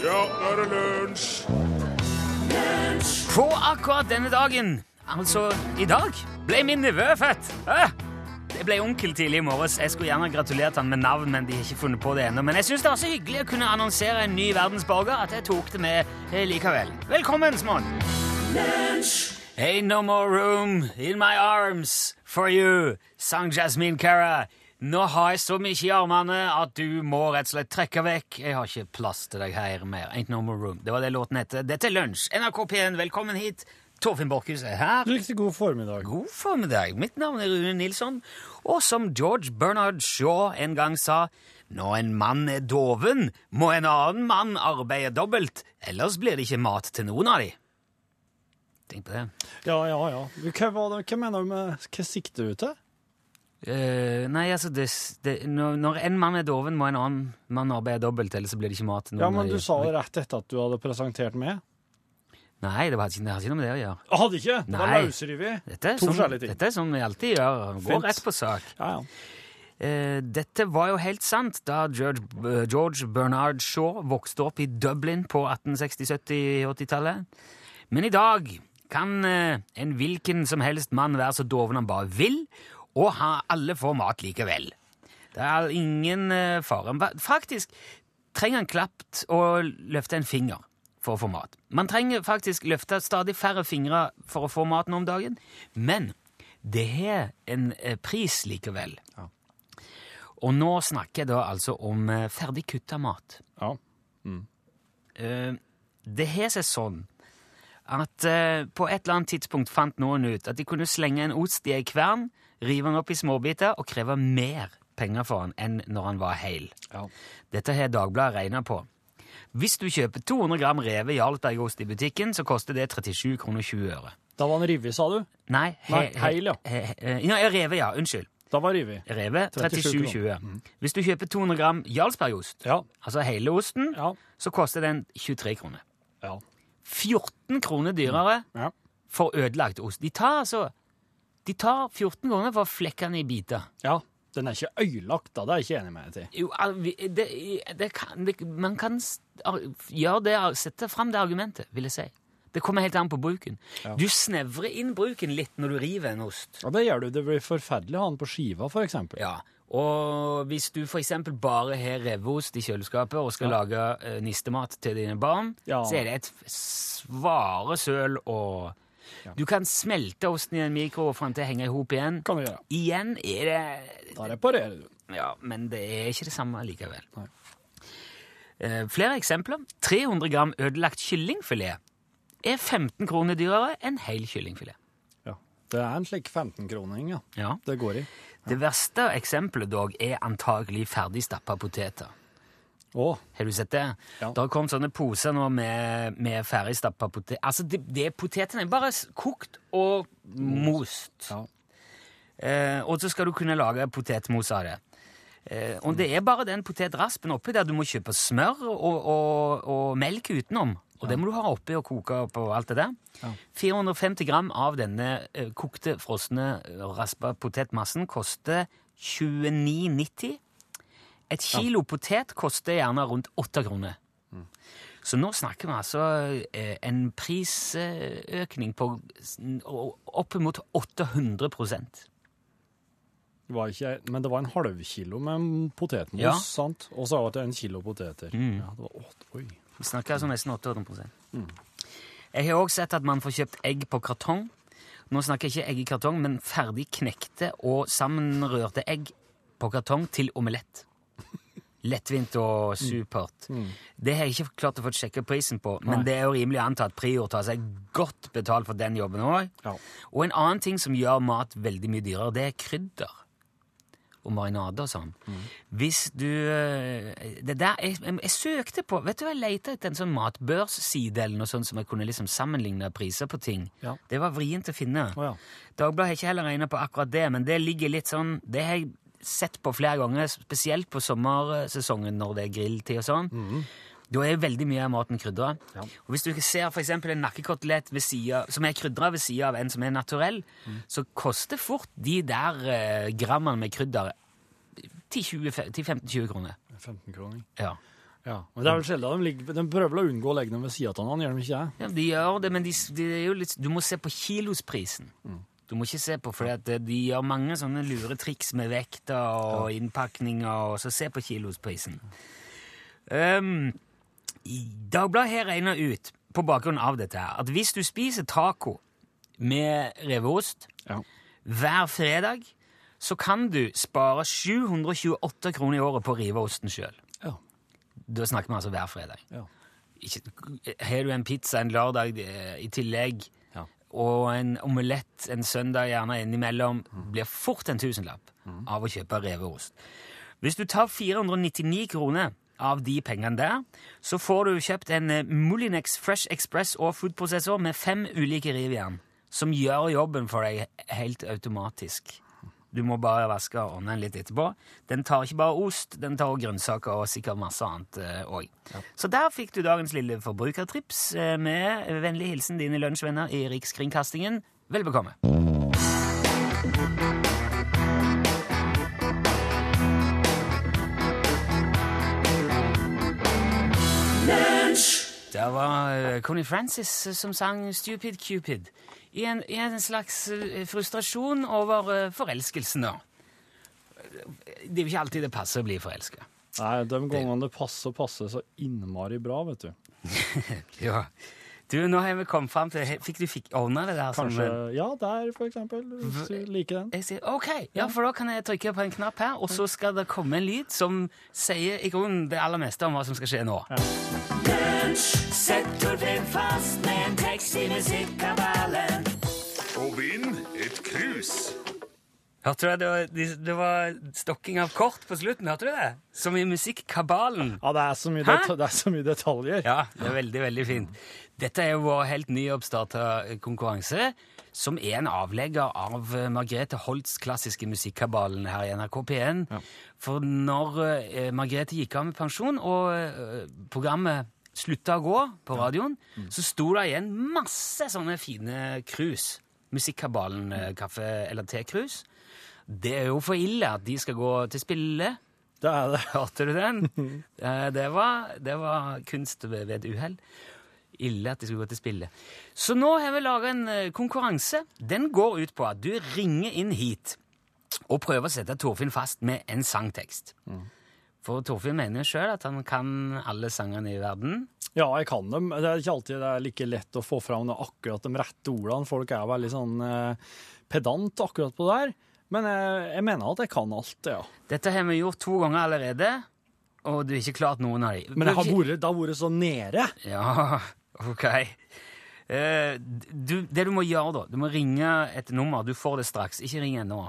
Ja, nå er det lunsj! På akkurat denne dagen, altså i dag, ble min nevø født. Jeg ble onkel tidlig i morges. Jeg skulle gjerne gratulert han med navn, men de har ikke funnet på det ennå. Men jeg syns det var så hyggelig å kunne annonsere en ny verdensborger at jeg tok det med eh, likevel. Velkommen, Smån. Ain't no more room in my arms for you, sang Jasmine Cara. Nå har jeg så mye i armene at du må rett og slett trekke vekk. Jeg har ikke plass til deg her mer. Ain't no more room. Det var det låten heter. Dette er Lunsj. NRK P1, velkommen hit. Torfinn Borchhus er her. Riktig god formiddag. God formiddag. Mitt navn er Rune Nilsson, og som George Bernard Shaw en gang sa når en mann er doven, må en annen mann arbeide dobbelt, ellers blir det ikke mat til noen av de. Tenk på det. Ja, ja, ja. Hva, hva mener du med Hva sikter du til? Eh, nei, altså det, det, når, når en mann er doven, må en annen mann arbeide dobbelt, ellers så blir det ikke mat Ja, men du sa det rett etter at du hadde presentert meg. Nei, det, hadde ikke, det ikke noe med det å gjøre. Jeg hadde ikke! Det var løsrevet. To forskjellige ting. dette er som vi alltid gjør. Går Fint. rett på sak. Ja, ja. Uh, dette var jo helt sant da George, uh, George Bernard Shaw vokste opp i Dublin på 1860-, 70-, 80-tallet. Men i dag kan en hvilken som helst mann være så doven han bare vil, og alle får mat likevel. Det er ingen eh, fare. Faktisk trenger en klapt og løfte en finger for å få mat. Man trenger faktisk løfte stadig færre fingre for å få mat nå om dagen, men det har en eh, pris likevel. Og nå snakker jeg da altså om eh, ferdig kutta mat. ja. Mm. det har seg sånn at eh, på et eller annet tidspunkt fant noen ut at de kunne slenge en ost i ei kvern, rive den opp i småbiter og kreve mer penger for den enn når han var hel. ja. Dette har Dagbladet regna på. Hvis du kjøper 200 gram revet Jarlsbergost i butikken, så koster det 37 kroner 20 øre. Da var den revet, sa du? Nei, Nei, heil, ja. he, he, Nei, revet, ja. Unnskyld. Da var revet. Revet 37 37,20. Hvis du kjøper 200 gram Jarlsbergost, Ja. altså hele osten, Ja. så koster den 23 kroner. Ja. 14 kroner dyrere ja. for ødelagt ost. De tar altså De tar 14 kroner for å flekke den i biter. ja. Den er ikke øyelagt, da. Det er jeg ikke enig med deg i. Jo, det, det kan, det, man kan gjøre det, sette fram det argumentet, vil jeg si. Det kommer helt an på bruken. Ja. Du snevrer inn bruken litt når du river en ost. Ja, det gjør du. Det blir forferdelig å ha den på skiva, for eksempel. Ja, og hvis du eksempel bare har reveost i kjøleskapet og skal Ja. lage eh, nistemat til dine barn, Ja. så er det et svare søl og Du kan smelte osten i en mikro og den til å henge i hop igjen. Kan du gjøre. Igjen er det Da reparerer du. Ja, men det er ikke det samme likevel. Eh, flere eksempler. 300 gram ødelagt kyllingfilet er 15 kroner dyrere enn hel kyllingfilet. Ja. Det er en slik 15-kroning, ja. Ja. Det går i. Det verste eksempelet dog er antagelig ferdigstappa poteter. Oh. Har du sett det? Ja. Det har kommet sånne poser nå med, med ferdigstappa poteter. Altså, det, det er potetene bare kokt og most. ja. Eh, og så skal du kunne lage potetmos av det. Eh, og det er bare den potetraspen oppi der du må kjøpe smør og, og, og melk utenom. Og det må du ha oppi og koke og alt det der. Ja. 450 gram av denne eh, kokte, frosne, eh, raspa potetmassen koster 29,90. Et kilo potet koster gjerne rundt åtte kroner. Så nå snakker vi altså eh, en prisøkning på opp oppimot 800 Det var ikke, men det var en halvkilo med potetmos, Ja. sant? Og så var det en kilo poteter. Ja, det var åtte, oi. Vi snakker altså nesten 800 Jeg har også sett at man får kjøpt egg på kartong. Nå snakker jeg ikke egg i kartong, men ferdig knekte og sammenrørte egg på kartong til omelett. Lettvint og supert. Det har jeg ikke klart å få sjekka prisen på, men Nei. det er jo rimelig å anta at Prior tar seg godt betalt for den jobben òg. Ja. Og en annen ting som gjør mat veldig mye dyrere, det er krydder. Og marinade og sånn. Hvis du eh, Det der jeg, jeg, søkte på Vet du, jeg leita etter en sånn matbørsside eller noe sånt som jeg kunne liksom sammenligne priser på ting. Ja. Det var vrient å finne. Oh, ja. Dagbladet har ikke heller regna på akkurat det, men det ligger litt sånn Det har jeg sett på flere ganger, spesielt på sommersesongen når det er grilltid og sånn. Da er veldig mye av maten krydra. Ja. Og hvis du ikke ser for eksempel en nakkekotelett som er krydra ved sida av en som er naturell, så koster fort de der eh, grammene med krydder 10-15-20 kroner. 15 kroner. Ja. Ja, men det er vel sjelden de, de prøver vel å unngå å legge dem ved siden av hverandre, gjør de ikke det? Ja, de gjør det, men de, de er jo litt, du må se på kilosprisen. Du må ikke se på, for de gjør mange sånne lure triks med vekta og innpakninger, og så se på kilosprisen. Um, Dagbladet har regna ut, på bakgrunn av dette, her, at hvis du spiser taco med reveost Ja. hver fredag, så kan du spare 728 kroner i året på å rive osten sjøl. Ja. Da snakker vi altså hver fredag. ja. Har du en pizza en lørdag eh, i tillegg, Ja. og en omelett en søndag gjerne innimellom, blir fort en tusenlapp av å kjøpe reveost. Hvis du tar 499 kroner av de pengene der, så får du kjøpt en Mulinex Moulinex Fresh Express og foodprosessor med fem ulike rivjern, som gjør jobben for deg helt automatisk. Du må bare vaske og ordne den litt etterpå. Den tar ikke bare ost, den tar også grønnsaker og sikkert masse annet òg. Så der fikk du dagens lille forbrukertrips eh, med vennlig hilsen dine lunsjvenner i Rikskringkastingen. Vel bekomme. Det var eh, Connie Francis eh, som sang Stupid Cupid i en, i en slags eh, frustrasjon over forelskelsen, da. Det er jo ikke alltid det passer å bli forelska. Nei, de gangene det passer, passer så innmari bra, vet du. Ja. Du, nå har vi kommet fram til Fikk du fikk ordna det der? som- Kanskje Ja, der, for eksempel, hvis du liker den. Jeg sier OK, ja, for da kan jeg trykke på en knapp her, og så skal det komme en lyd som sier i grunnen det aller meste om hva som skal skje nå. Sett Torfinn fast med en tekst i musikkabalen. Og vinn et krus. Hørte du det? Det var, det var stokking av kort på slutten, hørte du det? Som i musikkabalen. Ja, det er så mye, det, det er så mye detaljer. Ja, det er veldig, veldig fint. Dette er jo vår helt nyoppstarta konkurranse, som er en avlegger av eh, Margrethe Holts klassiske musikkabalen her i NRK P1. For når uh, Margrethe gikk av med pensjon, og uh, programmet slutta å gå på radioen, så sto det igjen masse sånne fine krus. Musikkabalen eh, kaffe- eller tekrus. Det er jo for ille at de skal gå til spille. Det er det. Hørte du den? Eh, Det var, det var kunst ved et uhell. Ille at de skulle gå til spille. Så nå har vi laga en eh, konkurranse. Den går ut på at du ringer inn hit og prøver å sette Torfinn fast med en sangtekst. For Torfinn mener jo sjøl at han kan alle sangene i verden. Ja, jeg kan dem. Det er ikke alltid det er like lett å få fram det akkurat de rette ordene. Folk er veldig sånn eh, pedant akkurat på det der. Men jeg, jeg mener at jeg kan alt, ja. Dette har vi gjort to ganger allerede, og du har ikke klart noen av dem. Men jeg har vært, det har vært så nede. Ja, ok. Eh, du, det du må gjøre, da Du må ringe et nummer. Du får det straks. Ikke ring ennå.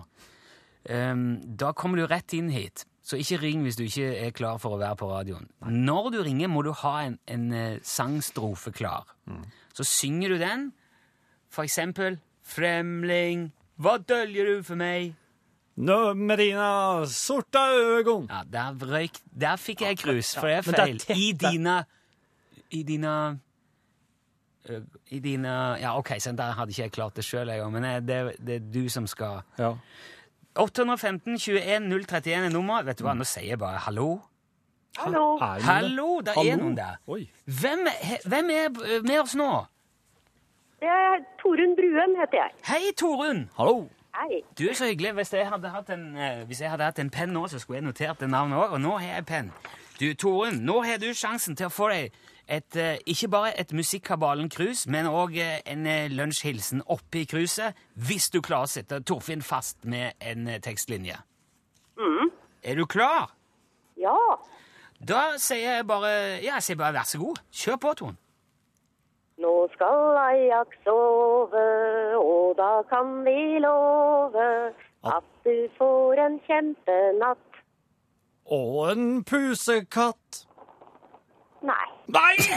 Um, da kommer du rett inn hit. Så ikke ring hvis du ikke er klar for å være på radioen. Når du ringer, må du ha en, en eh, sangstrofe klar. Så synger du den. For eksempel 'Fremling, hva døljer du for meg?' Nå, med dine sorte øyne. Ja, der, røyk, der fikk jeg krus, for det er feil. I dine I dine I dine Ja, OK, så der hadde ikke jeg klart det sjøl, men eh, det, det er du som skal Ja. 815 21 031 er nummeret. Vet du hva, nå sier jeg bare hallo. Hallo. Hallo, der Hallo, er noen der. Hvem, er- hvem er med oss nå? Det er Torunn Bruen heter jeg. Hei, Torunn! Hallo. Hei. Du er så hyggelig. Hvis jeg hadde hatt en, eh, hvis jeg hadde hatt en penn nå, så skulle jeg notert det navnet òg. Og nå har jeg penn. Du, Torunn, nå har du sjansen til å få deg et, eh, ikke bare et Musikkabalen-krus, men òg en eh, lunsjhilsen oppi kruset, hvis du klarer å sette Torfinn fast med en tekstlinje. tekstlinje. Er du klar? Ja. Da sier jeg bare Ja, jeg sier bare vær så god. Kjør på, Tone. Nå skal Ajak sove, og da kan vi love at du får en kjempenatt. Og en pusekatt. Nei. Nei!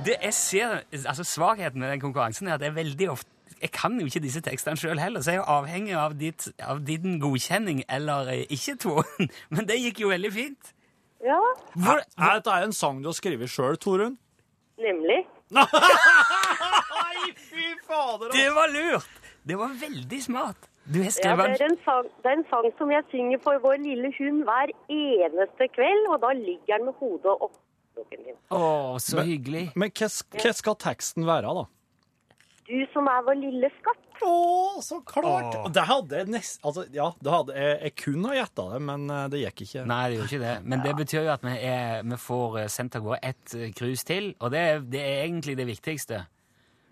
Det jeg ser, altså Svakheten med den konkurransen er at jeg veldig ofte Jeg kan jo ikke disse tekstene sjøl heller, så jeg er jo avhengig av, ditt, av din godkjenning eller eh, ikke, Torunn. Men det gikk jo veldig fint. Ja, Hvor, Er dette en sang du har skrevet sjøl, Torunn? nemlig. Nei, fy fader! det var lurt! Det var veldig smart. Du har Ja, det, er en sang, det er en sang som jeg synger for vår lille hund hver eneste kveld, og da ligger den med hodet opp kroken. Å, så hyggelig. Men hva, hva skal teksten være, da? Du som er vår lille skatt. Å, så klart! Åh. Det hadde jeg nest... Altså, ja, det hadde, jeg, jeg kunne ha gjetta det, men eh, det gikk ikke. Nei, det gjør ikke det. Men det betyr jo at vi, er, vi får eh, sendt av gårde ett eh, cruise til, og det, det er egentlig det viktigste.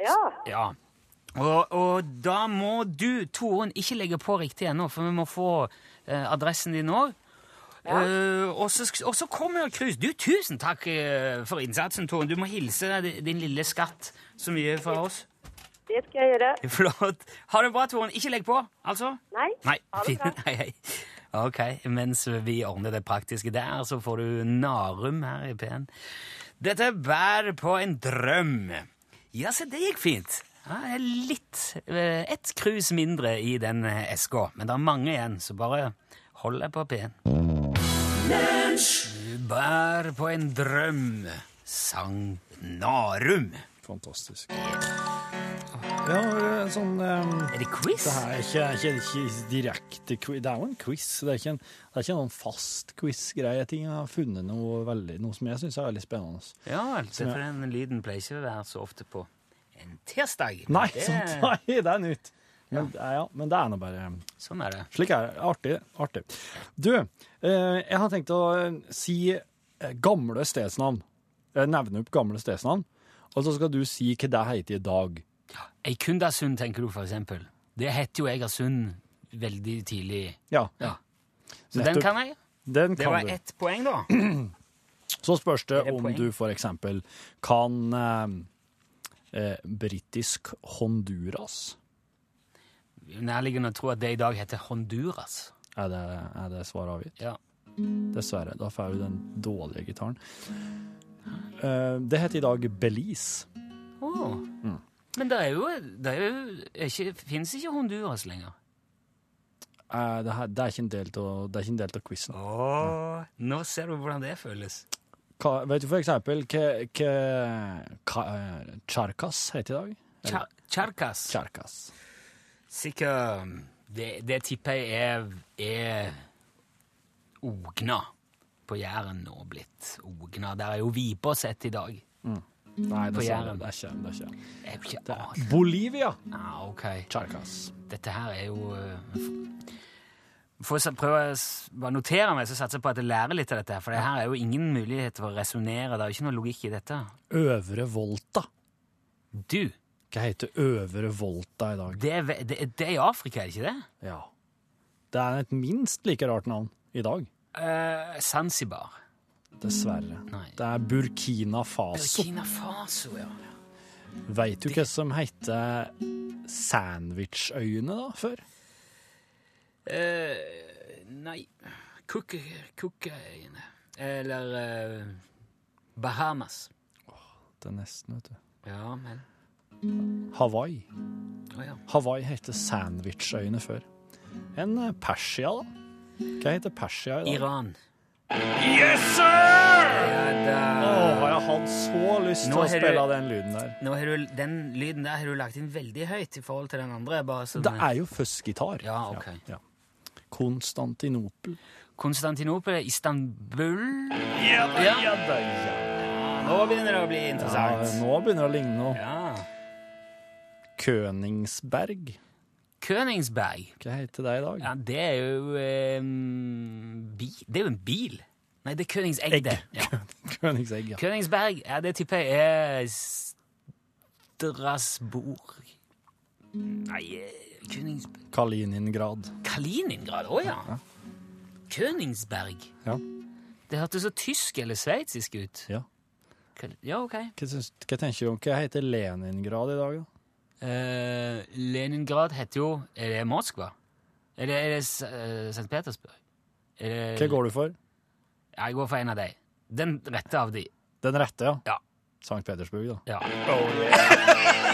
Ja. Ja. Og, og da må du, Torunn, ikke legge på riktig ennå, for vi må få eh, adressen din òg. og, så, og så kommer Krus. Du, tusen takk uh, for innsatsen, Torunn. Du må hilse din, din lille skatt så mye fra oss. Det skal jeg gjøre. Flott. Ha det bra, Torunn. Ikke legg på, altså. Nei? Nei. Ha det bra. Hei, hei. Ok, mens vi ordner det praktiske der, så får du Narum her i P1. Dette bærer på en drøm. Ja, se, det gikk fint. Ja, det litt eh, Ett krus mindre i den eh, eska, men det er mange igjen, så bare hold deg på P1. Bær på en drøm, sang Narum. Fantastisk. Ja, en sånn um, Er det quiz? Det her er ikke, ikke, ikke direkte quiz. Det er jo en quiz. Det er ikke, en, det er ikke noen fast quiz-greie. ting. Jeg har funnet noe, veldig, noe som jeg syns er veldig spennende. Ja se, for den lyden pleier ikke å være så ofte på en tirsdag. Nei, det, sant, nei, det er nytt. Men, ja. Ja, men det er nå bare Sånn er det. Slik er det. Artig. artig. Du, eh, jeg har tenkt å eh, si eh, gamle stedsnavn. Nevne opp gamle stedsnavn. Og så skal du si hva det heter i dag. Eikundasund, tenker du, for eksempel. Det heter jo Egersund veldig tidlig. Ja. Ja. Så den kan jeg. Den Det var ett poeng, da. Så spørs det det om poeng? du for eksempel kan eh, britisk Honduras. Nærliggende å tro at det i dag heter Honduras. Er det, er det svaret avgitt? Ja. Dessverre. Da får du den dårlige gitaren. Eh, det heter i dag Belize. Åh. Mm. Men det er jo, det er jo ikke, Fins ikke Honduras lenger? Eh, det, her, det er ikke en del av, quizen. Oh. Åh, Nå ser du hvordan det føles. Hva, vet du for eksempel hva, Charkas heter i dag? Char Charkas. Charkas. Sikkert Det, det tipper jeg er, er Ogna på Jæren nå blitt. Ogna. Der er jo Vipåset i dag. Nei, På det, er ikke, det er ikke. Det er. Bolivia. Ah, ok. Charkas. Dette her er jo eh, Får prøve å notere meg, så satser jeg på at jeg lærer litt av dette. For det her er jo ingen mulighet for å resonnere. Det er jo ikke noe logikk i dette. Øvre Volta. Du, Hva heter Øvre Volta i dag? det er, det, det er i Afrika, er det ikke det? Ja. Det er et minst like rart navn i dag. Uh, Zanzibar. Dessverre. Nei. Det er Burkina Faso. Burkina Faso, ja. Veit du hva som heter Sandwichøyene, da, før? Eh, nei Cook- Cookøyene. Eller eh, Bahamas. Det er nesten, vet du. Ja, men Hawaii. Å ja. Hawaii heter Sandwichøyene før. En eh, Persia, da? Hva heter Persia i dag? Iran. Yes, sir! Ja, da. Åh, har jeg hatt så lyst til Nå å har du- spille den lyden der. Nå har du, Den lyden der har du lagt inn veldig høyt i forhold til den andre. bare så Det er jo fuzzgitar. Ja, ok. Ja, ja. Konstantinopel. Konstantinopel, Istanbul Ja, Ja. ja, da, ja. Nå begynner det å bli ja, interessant. nå begynner det å ligne noe. Ja. Køningsberg. Køningsberg. Hva heter det i dag? Ja, det er jo eh, bi, Det er jo en bil. Nei, det er Køningsegg, Egg. det. Ja. Køningsegg, ja. Køningsberg, ja, det tipper jeg er Strasbourg Nei, eh, Königsberg Kaliningrad. Kaliningrad? Å ja. Königsberg. Ja. Det hørtes så tysk eller sveitsisk ut. ja. Ja, ok. Hva, syns, hva tenker du om hva heter Leningrad i dag, da? Uh, Leningrad heter jo Er det Moskva? Er det, er det S- eh, St. Petersburg? Er det, Hva går du for? Jeg går for en av de. Den rette av de. Den rette, ja. Ja. St. Petersburg, da. Ja.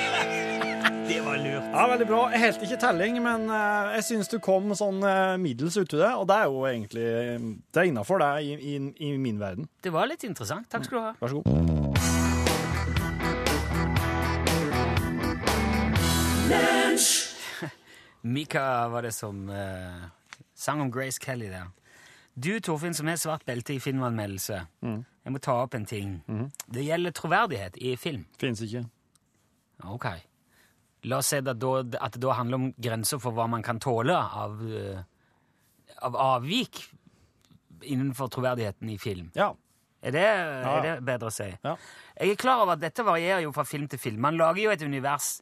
Det var lurt. Ja, Veldig bra. Jeg helt ikke telling, men eh, jeg syns du kom sånn eh, middels uti det. Og det er jo egentlig Det er innafor det i, i, i min verden. Det var litt interessant. Takk skal du ha. Vær så god. Mika var det som eh, sang om Grace Kelly der. Du, Torfinn, som er svart belte i filmanmeldelse, jeg må ta opp en ting. Det gjelder troverdighet i film. Fins ikke. Ok. La oss si at, det da handler om grenser for hva man kan tåle av, eh, av avvik innenfor troverdigheten i film. Ja. Er det, er det bedre å si? Ja. Jeg er klar over at dette varierer jo fra film til film. Man lager jo et univers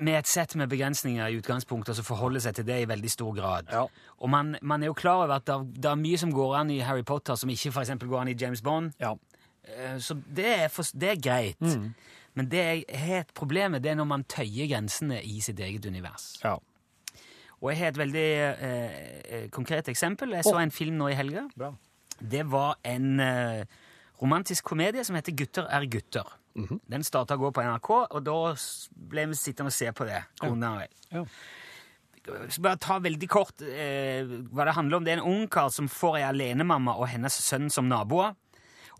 med et sett med begrensninger i utgangspunktet, og så forholder seg til det i veldig stor grad. Ja. Og man, man er jo klar over at det, det er mye som går an i Harry Potter, som ikke for går an i James Bond. Ja. Eh, Så det er, for, det er greit. Mm. Men det jeg har et problem med, det er når man tøyer grensene i sitt eget univers. ja. Og jeg har et veldig eh, eh, konkret eksempel. Jeg så en film nå i helga. Bra. Det var en eh, romantisk komedie som heter Gutter er gutter. Mhm. Den starta å gå på NRK, og da ble vi sittende og se på det. Ja. Så bare ta veldig kort eh, hva det handler om. Det er en ungkar som får ei alenemamma og hennes sønn som naboer.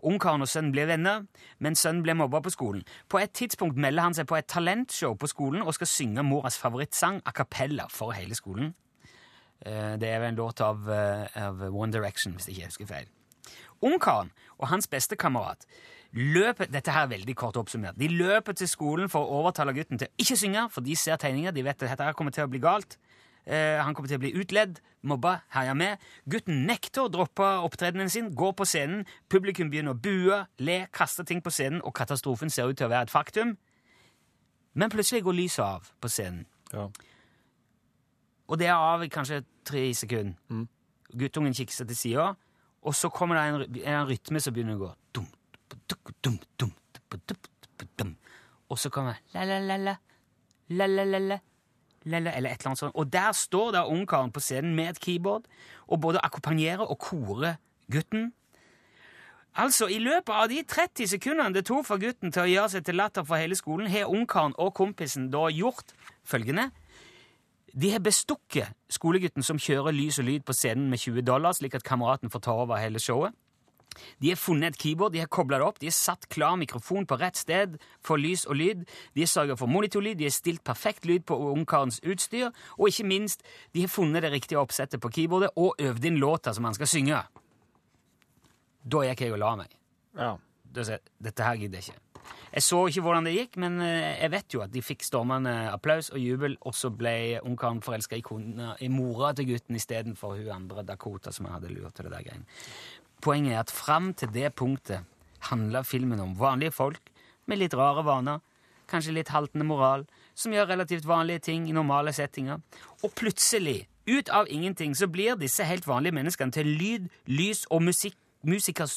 Ungkaren og sønnen blir venner, men sønnen blir mobba på skolen. På et tidspunkt melder han seg på et talentshow på skolen og skal synge moras favorittsang a cappella for hele skolen. Eh, Det er vel en låt av, eh, av One Direction, hvis jeg ikke husker feil. Ungkaren og hans bestekamerat løper Dette her er veldig kort oppsummert. De løper til skolen for å overtale gutten til å ikke synge, for de ser tegninger. De vet at dette her kommer til å bli galt. Eh, han kommer til å bli utledd, mobba, herja med. Gutten nekter å droppe opptredenen sin, går på scenen. Publikum begynner å bue, le, kaste ting på scenen, og katastrofen ser ut til å være et faktum. Men plutselig går lyset av på scenen. Ja. Og det er av i kanskje tre sekunder. Guttungen kikker seg til sida, og så kommer det en, en rytme som begynner å gå. Dum, dum, dum, dum, dum, dum, dum. Og så kommer la-la-la-la, la-la-la-la, la-la, eller et eller annet sånt. Og der står da ungkaren på scenen med et keyboard og både akkompagnerer og korer gutten. Altså, I løpet av de 30 sekundene det tok for gutten til å gjøre seg til latter for hele skolen, har ungkaren og kompisen da gjort følgende. De har bestukket skolegutten som kjører lys og lyd på scenen med 20 dollar, slik at kameraten får ta over hele showet. De har funnet et keyboard, de har koblet det opp, de har satt klar mikrofon på rett sted for lys og lyd, de har sørget for monitorlyd, de har stilt perfekt lyd på ungkarens utstyr, og ikke minst, de har funnet det riktige oppsettet på keyboardet og øvd inn låta som han skal synge. Da gikk jeg og la meg. Ja. Jeg, dette her gidder jeg ikke. Jeg så ikke hvordan det gikk, men eh, jeg vet jo at de fikk stormende applaus og jubel, og så ble ungkaren forelska i, i mora til gutten istedenfor hun andre Dakota som jeg hadde lurt til det der greiene. Poenget er at fram til det punktet handla filmen om vanlige folk med litt rare vaner, kanskje litt haltende moral, som gjør relativt vanlige ting i normale settinger. Og plutselig, ut av ingenting, så blir disse helt vanlige menneskene til lyd, lys og musikk, musikers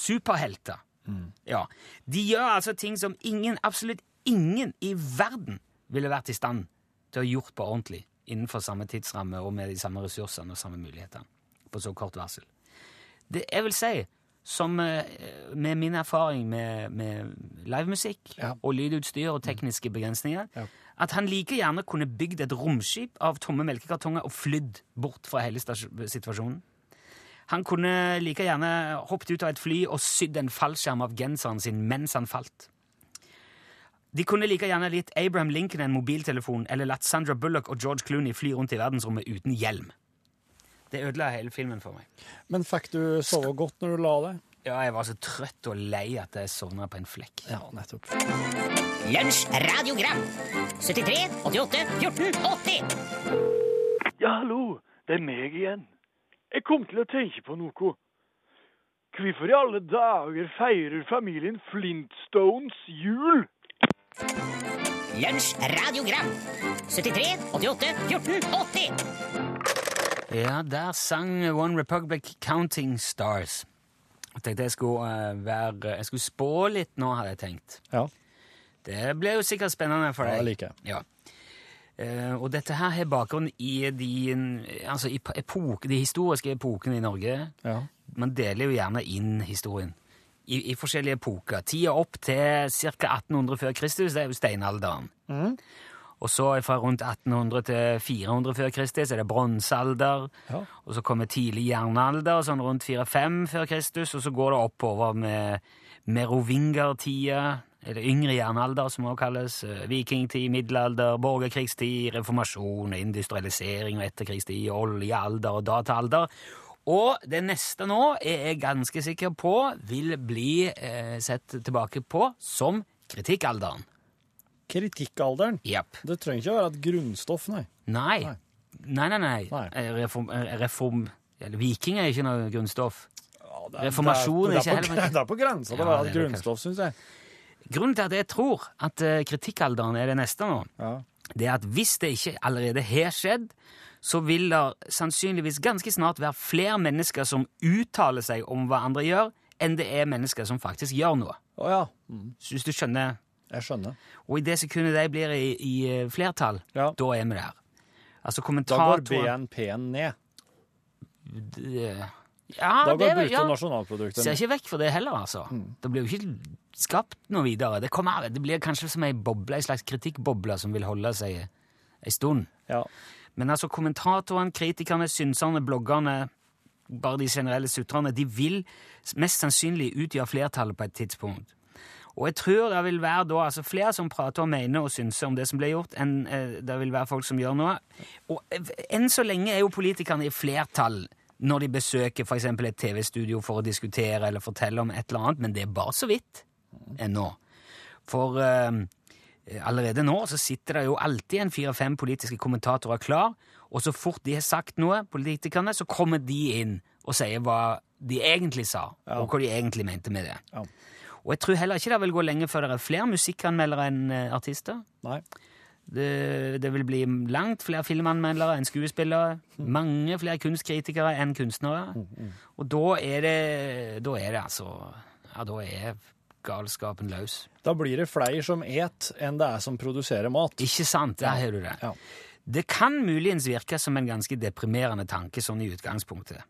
Mm. Ja, De gjør altså ting som ingen, absolutt ingen i verden ville vært i stand til å ha gjort på ordentlig innenfor samme tidsramme og med de samme ressursene og samme mulighetene på så kort varsel. Det jeg vil si, som eh, med min erfaring med, med livemusikk Ja. og lydutstyr og tekniske begrensninger, Ja. at han like gjerne kunne bygd et romskip av tomme melkekartonger og flydd bort fra hele situasjonen. Han kunne like gjerne hoppet ut av et fly og sydd en fallskjerm av genseren sin mens han falt. De kunne like gjerne gitt Abraham Lincoln en mobiltelefon eller latt Sandra Bullock og George Clooney fly rundt i verdensrommet uten hjelm. Det ødela hele filmen for meg. Men fikk du sove godt når du la deg? Ja, jeg var så trøtt og lei at jeg sovna på en flekk. Ja, nettopp. Lunsj radiogram 73 88 14 80 Ja, hallo, det er meg igjen. Jeg kom til å tenke på noe. Hvorfor i alle dager feirer familien Flintstones jul? Lunsj radiogram 73 88 14 80 Ja, der sang One Republic Counting Stars. Jeg tenkte jeg skulle, eh, være, jeg skulle spå litt nå, hadde jeg tenkt. Ja, Det ble jo sikkert spennende for deg. Ja, like. Ja. Uh, og dette her har bakgrunn i de, altså i epok, de historiske epokene i Norge. ja. Man deler jo gjerne inn historien i, i forskjellige epoker. Tida opp til ca. 1800 før Kristus, det er jo steinalderen. Og så fra rundt 1800 til 400 før Kristus er det bronsealder. Ja. Og så kommer tidlig jernalder, sånn rundt 4-5 før Kristus, og så går det oppover med merovingertida, eller yngre jernalder, som også kalles, eh, vikingtid, middelalder, borgerkrigstid, reformasjon, industrialisering og etterkrigstid, oljealder og dataalder. Og det neste nå er jeg ganske sikker på vil bli eh, sett tilbake på som kritikkalderen. Kritikkalderen. Yep. Det trenger ikke å være et grunnstoff, nei. Nei. Nei. Nei, nei, nei. Nei. Eh, Reform, eh, reform eller Viking er ikke noe grunnstoff. det Reformasjon det er ikke er, på, heller- det er på grensa til å være det et grunnstoff, syns jeg. Grunnen til at jeg tror at eh, kritikkalderen er det neste nå, Ja. det er at hvis det ikke allerede har skjedd, så vil det sannsynligvis ganske snart være flere mennesker som uttaler seg om hva andre gjør, enn det er mennesker som faktisk gjør noe. Å ja. Mm, Hvis du skjønner. Jeg skjønner. Og i det sekundet de blir i, i eh, flertall, Ja. da er vi der. Altså Da går BNP-en ned. Ja, Da går bruttonasjonalproduktet ja. ned. Ser ikke vekk for det heller, altså. Det blir jo ikke skapt noe videre. Det, kommer, det blir kanskje som ei boble, ei slags kritikkboble som vil holde seg ei stund. Ja. Men altså, kommentatorene, kritikerne, synserne, bloggerne, bare de generelle sutrene, de vil mest sannsynlig utgjøre flertallet på et tidspunkt. Og jeg tror det vil være da altså flere som prater og mener og synser om det som ble gjort, enn eh, det vil være folk som gjør noe. Og eh, enn så lenge er jo politikerne i flertall når de besøker f.eks. et TV-studio for å diskutere eller fortelle om et eller annet, men det er bare så vidt ennå. For eh, allerede nå så sitter det jo alltid en fire-fem politiske kommentatorer klar, og så fort de har sagt noe, politikerne, så kommer de inn og sier hva de egentlig sa, Ja. og hva de egentlig mente med det. Ja. Og jeg tror heller ikke det vil gå lenge før det er flere musikkanmeldere enn eh, artister. Nei. Det, det vil bli langt flere filmanmeldere enn skuespillere. Mange flere kunstkritikere enn kunstnere. Og da er det, da er det altså Ja, da er galskapen løs. Da blir det flere som et enn det er som produserer mat. Ikke sant? Der har du det. Ja. Det kan muligens virke som en ganske deprimerende tanke sånn i utgangspunktet.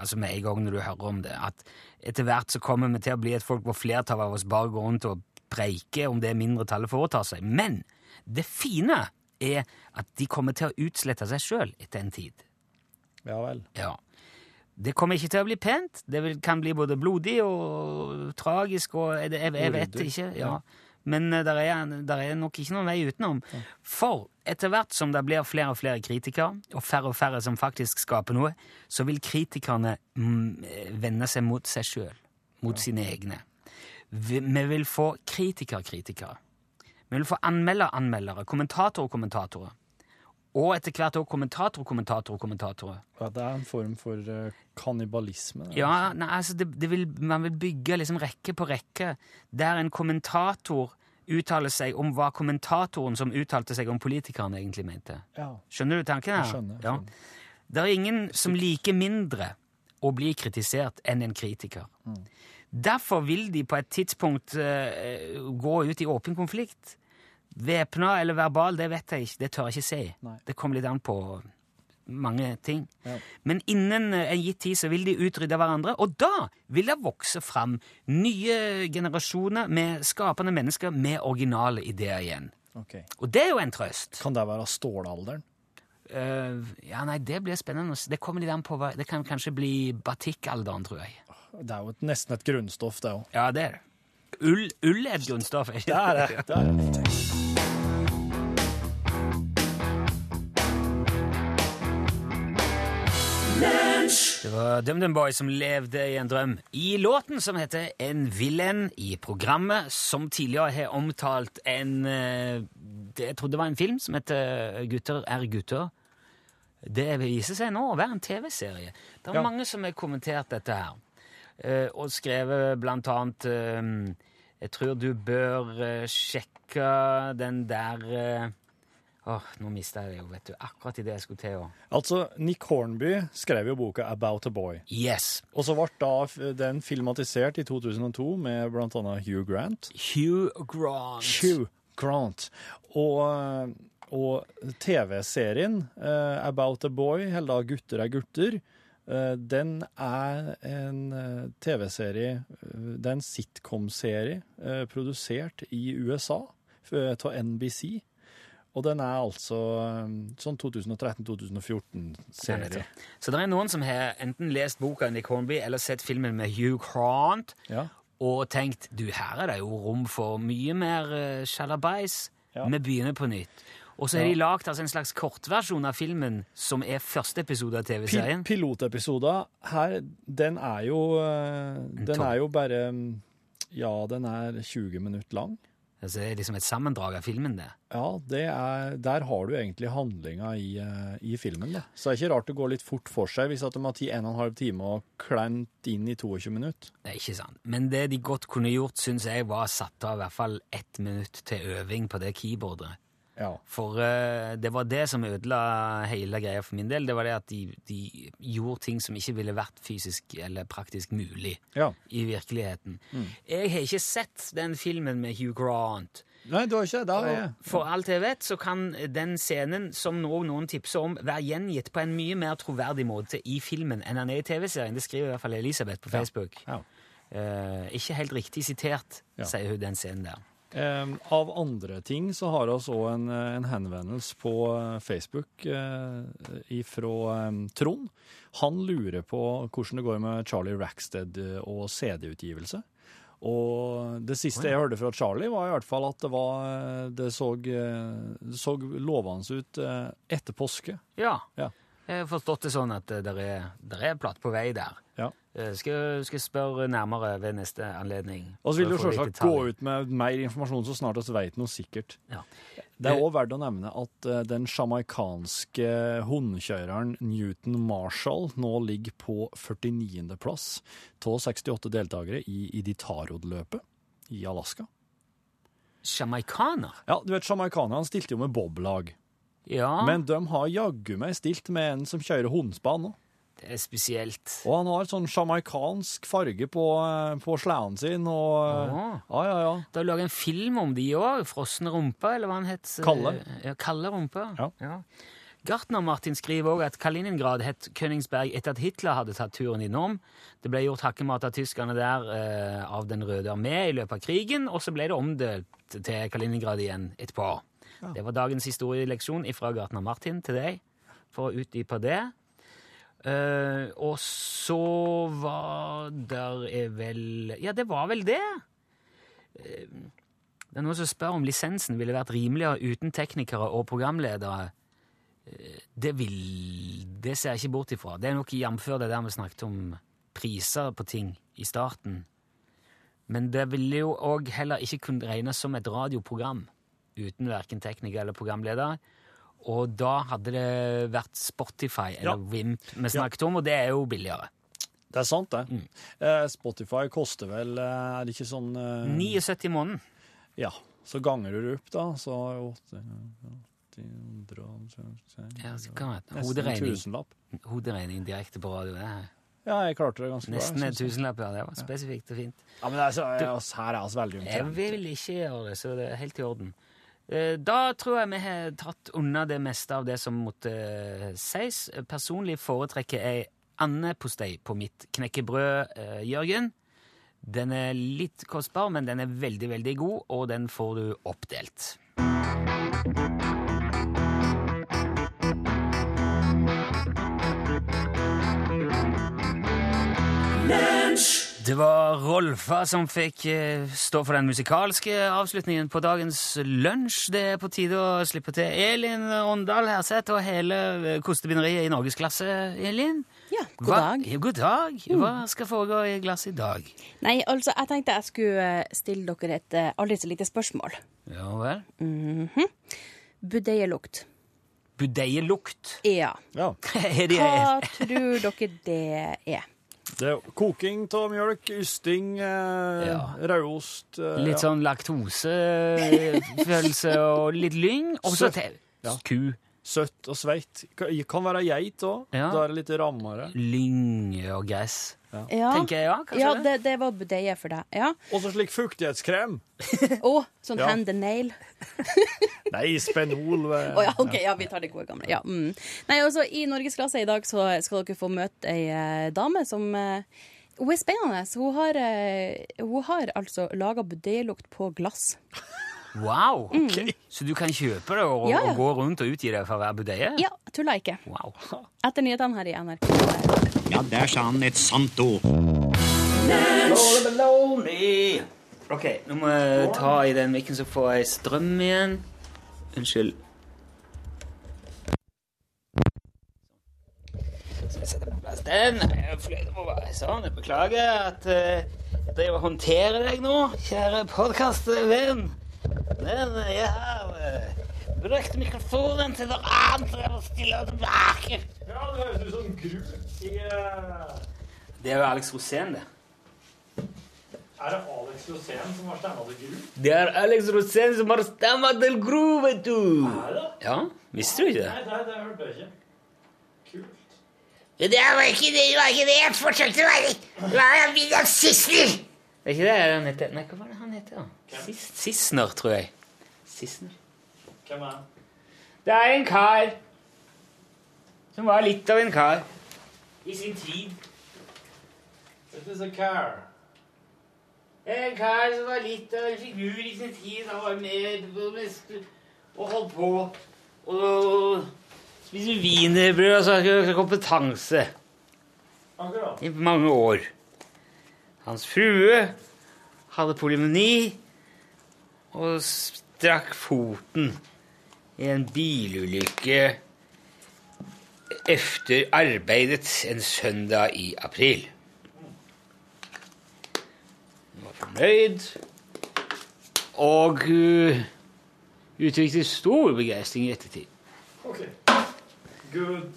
Altså med en gang når du hører om det, at etter hvert så kommer vi til å bli et folk hvor flertallet av oss bare går rundt og preiker om det mindretallet foretar seg. Men det fine er at de kommer til å utslette seg sjøl etter en tid. Ja vel. Ja. Det kommer ikke til å bli pent. Det kan bli både blodig og tragisk og Jeg, jeg, jeg vet ikke. ja. Men det der er, er nok ikke noen vei utenom. For etter hvert som det blir flere og flere kritikere, og færre og færre som faktisk skaper noe, så vil kritikerne mm, vende seg mot seg sjøl. Mot sine egne. Vi, vi vil få kritiker-kritikere. Vi vil få anmelder-anmeldere, kommentator-kommentatorer. Og etter hvert også kommentator-kommentator-kommentatorer. Ja, det er en form for uh, kannibalisme. det. Ja, nei, altså det, det vil, man vil bygge liksom rekke på rekke, der en kommentator uttaler seg om hva kommentatoren som uttalte seg om politikerne egentlig mente. Ja. Skjønner du tanken her? Jeg skjønner, jeg Ja. Det er ingen som liker mindre å bli kritisert enn en kritiker. Mm. Derfor vil de på et tidspunkt uh, gå ut i åpen konflikt. Væpna eller verbal, det vet jeg ikke, det tør jeg ikke si. Nei. Det kommer litt an på mange ting. Ja. Men innen en gitt tid så vil de utrydde hverandre, og da vil det vokse fram nye generasjoner med skapende mennesker med originale ideer igjen. Okay. Og det er jo en trøst. Kan det være stålalderen? Uh, ja, nei, det blir spennende. Det kommer litt an på hva Det kan kanskje bli batikkalderen, tror jeg. Det er jo et, nesten et grunnstoff, det òg. Ja, det er det. Ull, ull er et grunnstoff. er ikke Det er det. det, er det. Det var DumDum Boy som levde i en drøm. I låten som heter En villain, i programmet som tidligere har omtalt en eh, Jeg trodde det var en film som heter Gutter er gutter. Det viser seg nå å være en TV-serie. Det er Ja. mange som har kommentert dette her. eh, og skrevet blant annet eh, Jeg tror du bør sjekke den der Åh, nå mista jeg det jo, vet du. Akkurat idet jeg skulle til å Altså, Nick Hornby skrev jo boka 'About a Boy'. Yes! Og så ble da den filmatisert i 2002 med blant annet Hugh Grant. Hugh Grant. Hugh Grant. Og, og TV-serien uh, About a Boy, eller da Gutter er gutter, uh, den er en eh, TV-serie, eh, det er en sitcom-serie uh, produsert i USA av NBC. Og den er altså eh, sånn 2013-2014-serie. Så det er noen som har enten lest boka Nick Hornby eller sett filmen med Hugh Grant Ja. og tenkt du, her er det jo rom for mye mer uh, sjalabais. Ja. Vi begynner på nytt. Og så har de lagd altså, en slags kortversjon av filmen som er første episode av TV-serien. Pilotepisoden, her, den er jo eh, Den er jo bare mm, Ja, den er 20 minutter lang. Altså, det er liksom et sammendrag av filmen, det. Ja, det er, der har du egentlig handlinga i, eh, i filmen. Da. Så det er ikke rart det går litt fort for seg hvis at de har tatt en og en halv time og klemt inn i 22 minutter. Det er ikke sant. Men det de godt kunne gjort, syns jeg, var satt av i hvert fall ett minutt til øving på det keyboardet. Ja. For uh, det var det som ødela hele greia for min del. Det var det at de, de gjorde ting som ikke ville vært fysisk eller praktisk mulig ja. i virkeligheten. Jeg har ikke sett den filmen med Hugh Grant. Nei, du har ikke det? Og for alt jeg vet, så kan den scenen som nå noen tipser om, være gjengitt på en mye mer troverdig måte i filmen enn den er i TV-serien. Det skriver i hvert fall Elisabeth på Facebook. Ja. Eh, ikke helt riktig sitert, Ja. sier hun den scenen der. Eh, av andre ting så har vi òg en, eh, en henvendelse på eh, Facebook eh, fra Trond. Han lurer på hvordan det går med Charlie Rackstead og CD-utgivelse. Og det siste jeg hørte fra Charlie, var i hvert fall at det, var, det så, det så lovende ut etter påske. Ja. Ja. Jeg har forstått det sånn at det er, er platt på vei der. Ja. Eh, Skal, skal spørre nærmere ved neste anledning. Og så vil du selvsagt gå ut med mer informasjon så snart vi vet noe sikkert. Ja. Det er òg verdt å nevne at eh, den sjamaikanske hundekjøreren Newton Marshall nå ligger på 49. plass av 68 deltakere i Iditarod-løpet i Alaska. Sjamaikaner? Ja, du vet, Sjamaikanerne stilte jo med boblag, Ja, men de har jaggu meg stilt med en som kjører hundespann nå. Det er spesielt. Og han har sånn sjamaikansk farge på, eh, på sleden sin, og eh. Ja, ja, ja. Det er laget en film om de òg. 'Frosne rumpa', eller hva han het? Kalle. Ja, Kalle rumpa. Ja. Gartner-Martin skriver òg at Kaliningrad het Königsberg etter at Hitler hadde tatt turen innom. Det ble gjort hakkemat av tyskerne der eh, av Den røde armé i løpet av krigen, og så ble det omdelt til Kaliningrad igjen etterpå. Det var dagens historieleksjon fra Gartner-Martin til deg, for å utdype det. Eh, og så var der er vel Ja, det var vel det. Uh, det er noen som spør om lisensen ville vært rimeligere uten teknikere og programledere. Uh, Det vil Det ser jeg ikke bort ifra. Det er nok jf. det der vi snakket om priser på ting i starten. Men det ville jo òg heller ikke kunne regnes som et radioprogram uten verken tekniker eller programleder. Og da hadde det vært Spotify eller Ja. Wimp vi snakket om, og det er jo billigere. Det er sant, det. Mm. Eh, Spotify koster vel eh, Er det ikke sånn eh, 79 i måneden. Ja. Så ganger du det opp, da, så er jo åtte- 800 Ja, så kan det. Nesten Hoderegning, tusenlapp. hoderegning direkte på radio. Det her. Ja, jeg klarte det ganske nesten bra. en tusenlapp, ja. Det var spesifikt og fint. Ja, men er så, jeg, altså, her er vi veldig Jeg vil ikke gjøre det, så det er helt i orden. Eh, Da tror jeg vi har tatt unna det meste av det som måtte eh, sies. Personlig foretrekker jeg andepostei på mitt knekkebrød, eh, Jørgen. Den er litt kostbar, men den er veldig, veldig god, og den får du oppdelt. Det var Rolfa som fikk eh, stå for den musikalske avslutningen på dagens lunsj. Det er på tide å slippe til Elin Åndal Herseth og hele eh, kostebinderiet i norgesklasse, Elin. Ja, god Hva- dag. God dag. Hva skal foregå i glasset i dag? Nei, altså, jeg tenkte jeg skulle eh, stille dere et aldri så lite spørsmål. Ja vel. Budeielukt. Budeielukt. Ja. Ja. Hva tror dere det er? Det er koking av mjølk, ysting, eh, Ja. rødost eh, litt sånn laktosefølelse og litt lyng? Og så Ja. ku. Søtt og sveit. Kan kan være geit òg. Ja. Da er det litt rammere. Lyng og gress. Ja, Tenker jeg, ja, kanskje ja det? det, det var budeie for deg. Ja. Og så slik fuktighetskrem. Og sånn Ja. hand and nail. Nei, spenol. Oh, ja, ok, ja, vi tar det gode gamle. Ja, mm. Nei, også, I norgesklasse i dag så skal dere få møte ei eh, dame som eh, Hun er spennende. Hun har, eh, hun har altså laga budeielukt på glass. Wow! Så du kan kjøpe det og, Mm. Ja, ja. og gå rundt og utgi det for hver budeie? Ja, tuller ikke. Wow. Etter nyhetene her i NRK. Ja, der sa han et sant ord. Ok, nå må jeg ta i den mikken, så får jeg strøm igjen. Unnskyld. Den. Sånn. Jeg beklager at eh, jeg driver og håndterer deg nå, kjære podkastvenn. Men jeg har eh, brukt mikrofonen til noe annet enn å stille tilbake. Ja, det høres ut som Gru i eh, Det er jo Alex Rosén, det. Er det Alex Rosén som har stemma til Gru? Det er Alex Rosén som har stemma til Gru, vet du. Er det? Ja, visste du ikke det? Nei, det, det hørte jeg ikke. Kult. Det var ikke det, det var ikke det jeg forsøkte å være. Det var William Sissener. Det er ikke det han heter? Nei, hva var det han heter? da? Sis Sissener, tror jeg. Sissener. Hvem er han? Det er en kar som var litt av en kar i sin tid. Dette er en kar. En kar som var litt av en figur i sin tid. Han var med på det meste og holdt på. Og spiste wienerbrød og så hadde han kompetanse Akkurat. i mange år. Hans frue hadde polymoni og strakk foten i en bilulykke efter arbeidet en søndag i april. Hun var fornøyd og uh, uttrykte stor begeistring i ettertid. Ok. Good.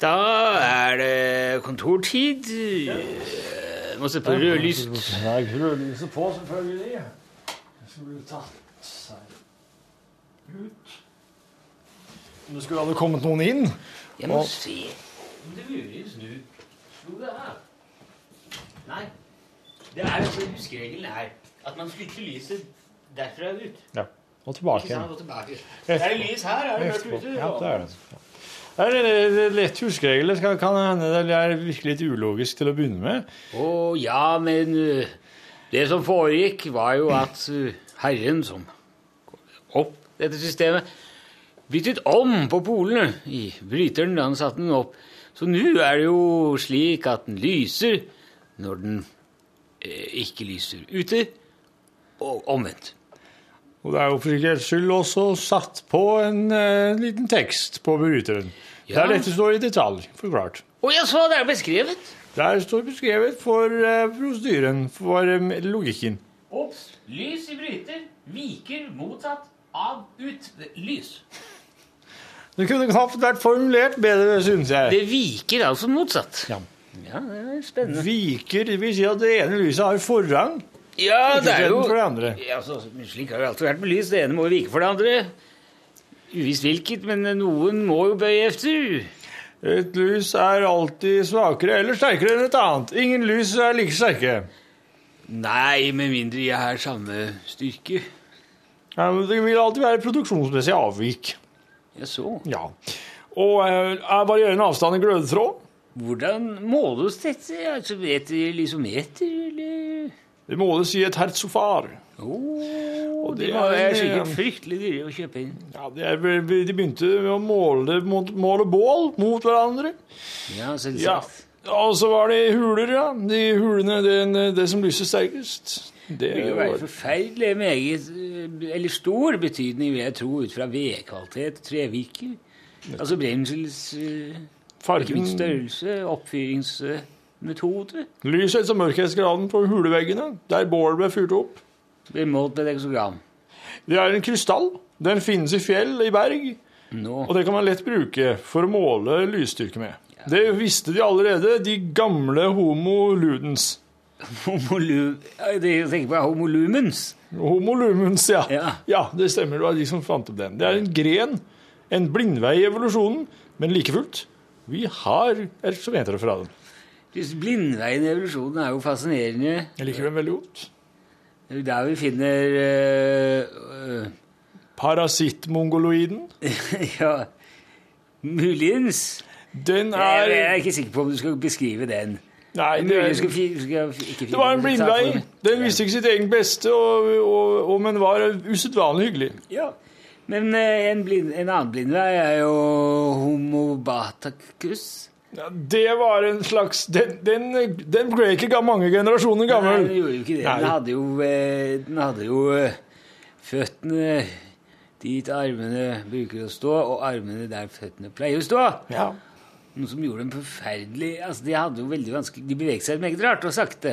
Da er det kontortid. Jeg må se på rødlyst. Nei, rødlyset på, selvfølgelig. Jeg skulle tatt seg ut. Om det skulle hadde kommet noen inn. Jeg må Og- se om det muligens nå slo det her. Nei. Det er jo huskeregelen er at man flytter lyset derfra ut. Ja. Og tilbake Ikke sant? igjen. Og tilbake. Er det lys her? Er det mørkt ute? Ja, det er det. Det er det- det er lett huskeregel. Det kan hende det er virkelig litt ulogisk til å begynne med. Å ja, men uh, det som foregikk, var jo at uh, herren som opp dette systemet, byttet om på polene i bryteren da han satte den opp. Så nå er det jo slik at den lyser når den eh, ikke lyser ute, og omvendt. Og det er jo for sikkerhets skyld også satt på en eh, liten tekst på bryteren. Ja. Der dette står i detalj forklart. Å ja, så det er beskrevet. Der står beskrevet for eh, prosedyren, for eh, logikken. Obs! Lys i bryter viker motsatt av utlys. Det kunne knapt vært formulert bedre, synes jeg. Det viker altså motsatt. Ja. Ja, det er spennende. Viker, det vil si at det ene lyset har forrang, Ja, det er jo for det andre. ja, altså, Slik har det alltid vært med lys. Det ene må vike for det andre. Uvisst hvilket, men noen må jo bøye efter. Et lys er alltid svakere eller sterkere enn et annet. Ingen lys er like sterke. Nei, med mindre jeg har samme styrke. Ja, men det vil alltid være produksjonsmessig avvik. Ja, så. Ja. Og eh, er varierende avstand i glødetråd. Hvordan måles dette? Altså, vet du lysometer, eller? Det måles i et hertzofar. Oh, det det er- sikkert fryktelig dyre å kjøpe inn. Ja, er, de begynte med å måle, mot- måle bål mot hverandre. Ja, Ja. selvsagt. Og så var det huler, ja. De hulene, det, det som lyser sterkest. Det vil jo være forferdelig meget, eh, eller stor betydning, vil jeg tro, ut fra vedkvalitet, trevirke. Altså brensels eh, fargen. størrelse, oppfyringsmetode. Lysets- og mørkhetsgraden på huleveggene, der bålet ble fyrt opp. Blir målt med. Det er en krystall. Den finnes i fjell, i berg. No. Og det kan man lett bruke for å måle lysstyrke med. Det visste de allerede, de gamle homo ludens. Homo lu... det- Jeg tenker på homo lumens. Homo lumens, ja. Ja. det stemmer. Det var de som fant opp den. Det er en gren, en blindvei i evolusjonen, men like fullt. Vi har erfarenheter fra den. Blindveien i evolusjonen er jo fascinerende. Jeg liker den veldig godt. Det er der vi finner eh, Parasittmongoloiden. Ja, muligens. Den Jeg, jeg er er ikke sikker på om du skal beskrive den. Nei, det, er, skal, er, skal det var en blindvei. Den visste ikke sitt eget beste, og, og, og, men var usedvanlig hyggelig. Ja. Men eh, en, blind, en annen blindvei er jo homobatacus. Ja, det var en slags Den, den, den ble ikke mange generasjoner gammel. Nei, den gjorde jo ikke det. Den hadde jo, eh, den hadde jo eh, føttene dit armene bruker å stå, og armene der føttene pleier å stå. Ja. Noe som gjorde dem forferdelig Altså, De hadde jo veldig vanskelig De beveget seg meget rart og sakte.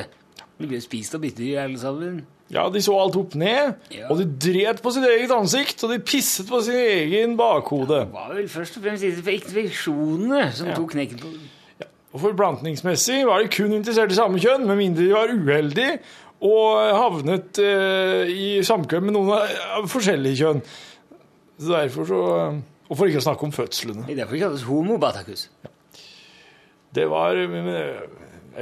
De ble spist av byttedyr, alle sammen. Ja, de så alt opp ned, Ja. og de dret på sitt eget ansikt, og de pisset på sin egen bakhode. Det var vel først og fremst disse infeksjonene som Ja. tok knekken på dem. Og forplantningsmessig var de kun interessert i samme kjønn, med mindre de var uheldige og havnet eh, i samkvem med noen av, forskjellige kjønn. Så derfor så Og for ikke å snakke om fødslene. Det er derfor det kalles homo batakus. Det var eh, men,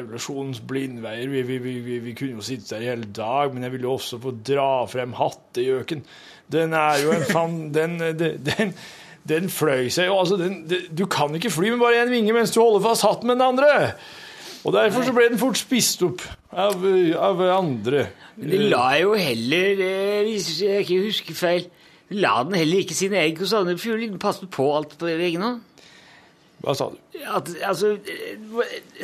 evolusjonens. Vi, vi, vi, vi, vi kunne jo sitte der i hele dag, men jeg ville jo også få dra frem hattegjøken. Den er jo en fan... Den, den, den, den fløy seg jo altså Du kan ikke fly med bare én vinge mens du holder fast hatten med den andre. Og derfor så ble den fort spist opp av, av andre. Men de la jo heller, eh, hvis jeg ikke husker feil, la den heller ikke sine egg hos andre fugler. Den passet på alt på egen hånd. Hva sa du? At, altså,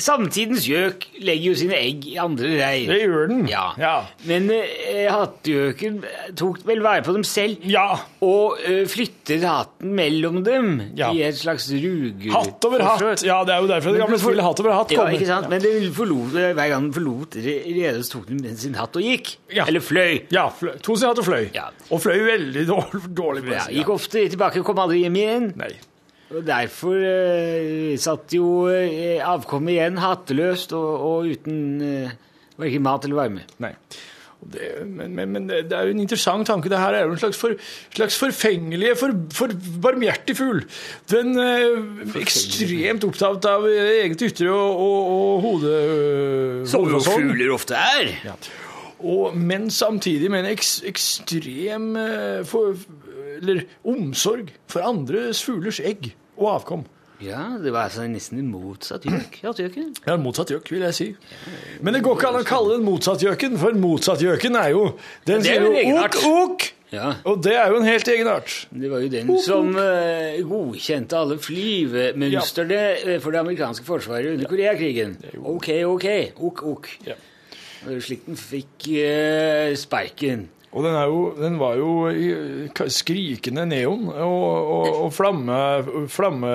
samtidens gjøk legger jo sine egg i andre reir. Det gjør den. Ja. Ja. Men eh, hattgjøken tok vel vare på dem selv, Ja. og eh, flyttet hatten mellom dem Ja. i et slags ruger... Hatt over hatt. Ja, det er jo derfor det gamle spillet Hatt over hatt kommer. Ja, ikke sant? Men det forlot, hver gang den forlot re- redet, så tok den sin hatt og gikk. Ja. Eller fløy. Ja, fløy. to sin hatt og fløy. Ja. Og fløy veldig dårlig. dårlig Ja, gikk ofte tilbake, kom aldri hjem igjen. Nei. Og derfor eh, satt jo eh, avkommet igjen hatteløst og, og uten eh, hverken mat eller varme. Nei. Og Det, men, men, men det er jo en interessant tanke. Det her er jo en slags, for, slags forfengelige, for, for barmhjertig fugl. Den er ekstremt opptatt av eget ytre og, og, og hode... Som jo hodefasong. fugler ofte er. Ja. Og, men samtidig med en eks, ekstrem eh, for, eller, omsorg for andres fuglers egg og avkom. Ja, det var altså nesten en motsatt gjøk. Hattgjøken. Ja, motsatt gjøk, vil jeg si. Men det går ikke an å kalle den motsatt gjøken, for motsatt gjøken er jo Den er sier jo en ok, ok, Ja, og det er jo en helt egen art. det var jo den som uh, godkjente alle flyvemønstrene ja. for det amerikanske forsvaret under Koreakrigen. Ok, ok, ok, ok. Ja. Slik den fikk uh, sparken. Og den, jo, den var jo i skrikende neon og, og, og flamme, flamme